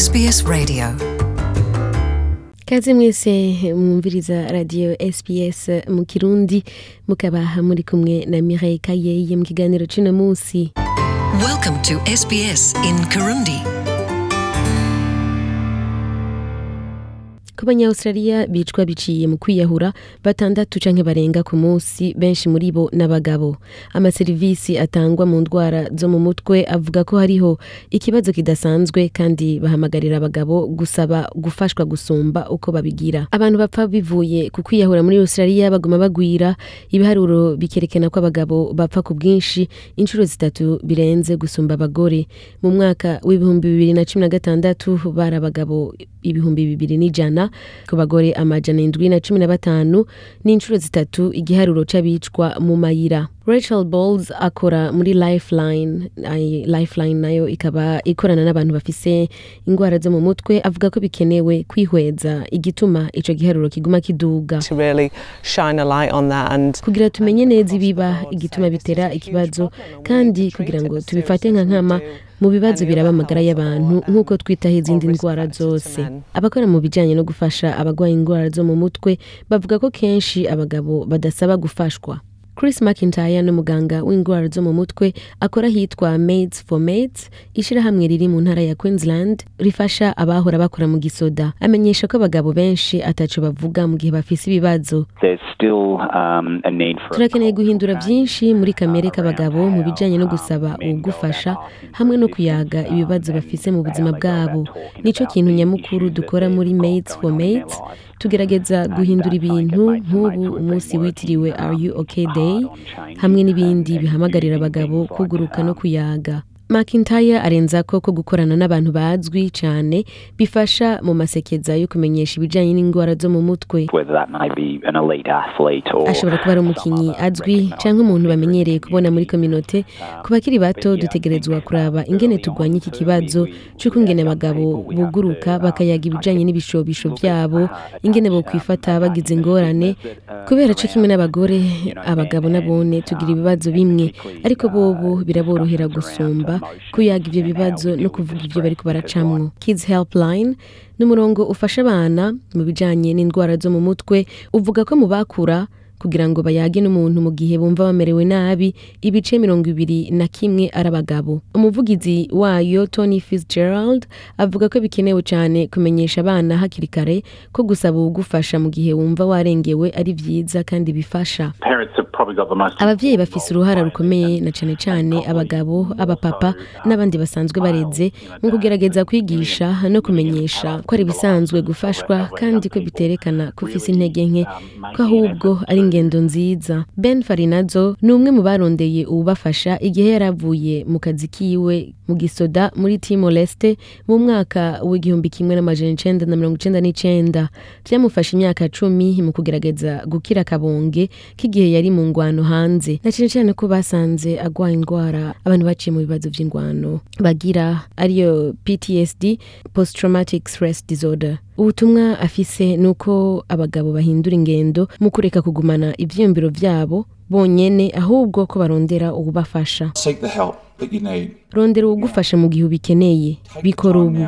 SBS Radio. Kaze mwese mwumviriza radiyo sps mu kirundi mukaba muri kumwe na mireille kayeye mu kiganiro c'uno munsi. Welcome to SBS in Kirundi. Ku banyaustraliya bicwa biciye mu kwiyahura batandatu canke barenga ku munsi benshi muri bo n'abagabo. Amaserivisi atangwa mu ndwara zo mu mutwe avuga ko hariho ikibazo kidasanzwe kandi bahamagarira abagabo gusaba gufashwa gusumba uko babigira. Abantu bapfa bivuye ku kwiyahura muri australia baguma bagwira ibiharuro bikerekana ko abagabo bapfa ku bwinshi inshuro zitatu birenze gusumba abagore. Mu mwaka w'ibihumbi bibiri na cumi na gatandatu bari abagabo ibihumbi bibiri n'ijana ku bagore amajana indwi na cumi na batanu n'inshuro zitatu igiharuro c'abicwa mu mayira. Rachel bowles akora muri lifeline lifeline na yo ikaba ikorana n'abantu bafise ingwara zo mu mutwe avuga ko bikenewe kwihweza igituma ico giharuro kiguma kiduga. Really and kugira tumenye neza ibiba igituma bitera ikibazo kandi kugira ngo tubifate nka nkama mu bibazo biraba amagara y'abantu nk'uko twitaho izindi ndwara zose. Abakora mu bijyanye no gufasha abarwaye indwara zo mu mutwe bavuga ko kenshi abagabo badasaba gufashwa. Chris mcintyre ni umuganga w'indwara zo mu mutwe akora ahitwa maids for maids ishyirahamwe riri mu ntara ya queensland rifasha abahora bakora mu gisoda. Amenyesha ko abagabo benshi ataco bavuga mu gihe bafise ibibazo. Um, turakeneye guhindura byinshi muri kamere k'abagabo mu bijyanye no gusaba uwugufasha hamwe no kuyaga ibibazo bafise mu buzima bwabo. nico kintu nyamukuru dukora muri maids for maids. Tugerageza guhindura ibintu nk'ubu umunsi witiriwe are you okay day? hamwe n'ibindi bihamagarira abagabo kuguruka no kuyaga. McIntyre arenza ko ko gukorana n'abantu bazwi cyane bifasha mu masekeza yo kumenyesha ibijyanye n'indwara zo mu mutwe. Ashobora kuba ari umukinnyi azwi cyangwa umuntu bamenyereye kubona muri kominote ku bakiri bato dutegerezwa kuraba ingene turwanya iki kibazo cy'uko ingene abagabo buguruka bakayaga ibijyanye n'ibishobisho byabo ingene bo kwifata bagize ingorane. kubera co kimwe n'abagore abagabo nabone tugira ibibazo bimwe. ariko bobo biraborohera gusumba. Kuyaga ibyo bibazo no kuvuga ibyo bariko baracamwo kids helpline ni umurongo ufasha abana mu bijanye n'indwara zo mu mutwe uvuga ko mu bakura kugira ngo bayage n'umuntu mu gihe bumva bamerewe nabi ibice mirongo ibiri na kimwe ari abagabo. Umuvugizi wayo tony fitzgerald avuga ko bikenewe cyane kumenyesha abana hakiri kare ko gusaba uwugufasha mu gihe wumva warengewe ari byiza kandi bifasha. Ababyeyi bafise uruhara rukomeye na cane cane abagabo abapapa n'abandi basanzwe bareze mu kugerageza kwigisha no kumenyesha ko ari ibisanzwe gufashwa kandi ko biterekana ko ufise intege nke ko ahubwo ari ingendo nziza. Ben farinazo ni umwe mu barondeye uwubafasha igihe yari avuye mu kazi kiwe mu gisoda muri timo leste mu mwaka w'igihumbi kimwe n'amajana icenda na mirongo icenda n'icenda. Vyamufashe imyaka cumi mu kugerageza gukira akabonge k'igihe yari mu ngwano hanze. Na cane cane ko basanze agwaye indwara abantu baciye mu bibazo vy'ingwano bagira ariyo ptsd post traumatic stress disorder. Ubutumwa afise ni uko abagabo bahindura ingendo mu kureka kugumana ivyiyumviro vyabo bonyene ahubwo ko barondera uwubafasha rondera uwugufasha mu gihe ubikeneye. Bikora ubu.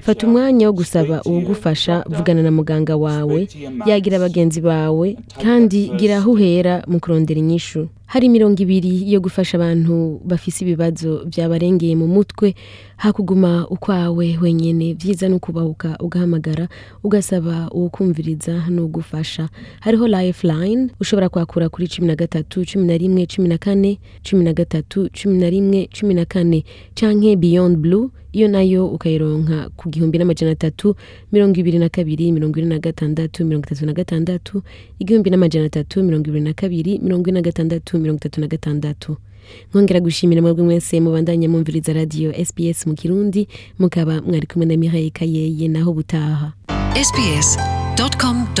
Fata umwanya wo gusaba uwugufasha vugana na muganga wawe. yagira bagenzi bawe. Kandi gira aho uhera mu kurondera inyishu. Hari mirongo ibiri yo gufasha abantu bafise ibibazo byabarengeye mu mutwe. Hakuguma ukwawe wenyene vyiza no kubahuka ugahamagara ugasaba uwukumviriza n'ugufasha. Hariho lifeline ushobora kwakura kuri cumi na gatatu cumi na rimwe cumi na kane cumi na gatatu cumi na rimwe. Cumi na kane canke beyond blue iyo na yo ukayironka ku gihumbi n'amajana atatu mirongo ibiri na kabiri mirongo ine na gatandatu mirongo itatu na gatandatu igihumbi n'amajana atatu mirongo ibiri na kabiri mirongo ine na gatandatu mirongo itatu na gatandatu. Nkongera gushimira mwebwe mwese mubandanya mwumviriza radiyo sbs mu kirundi mukaba mwari kumwe na mihaye kayeye naho butaha. Sbs.com.au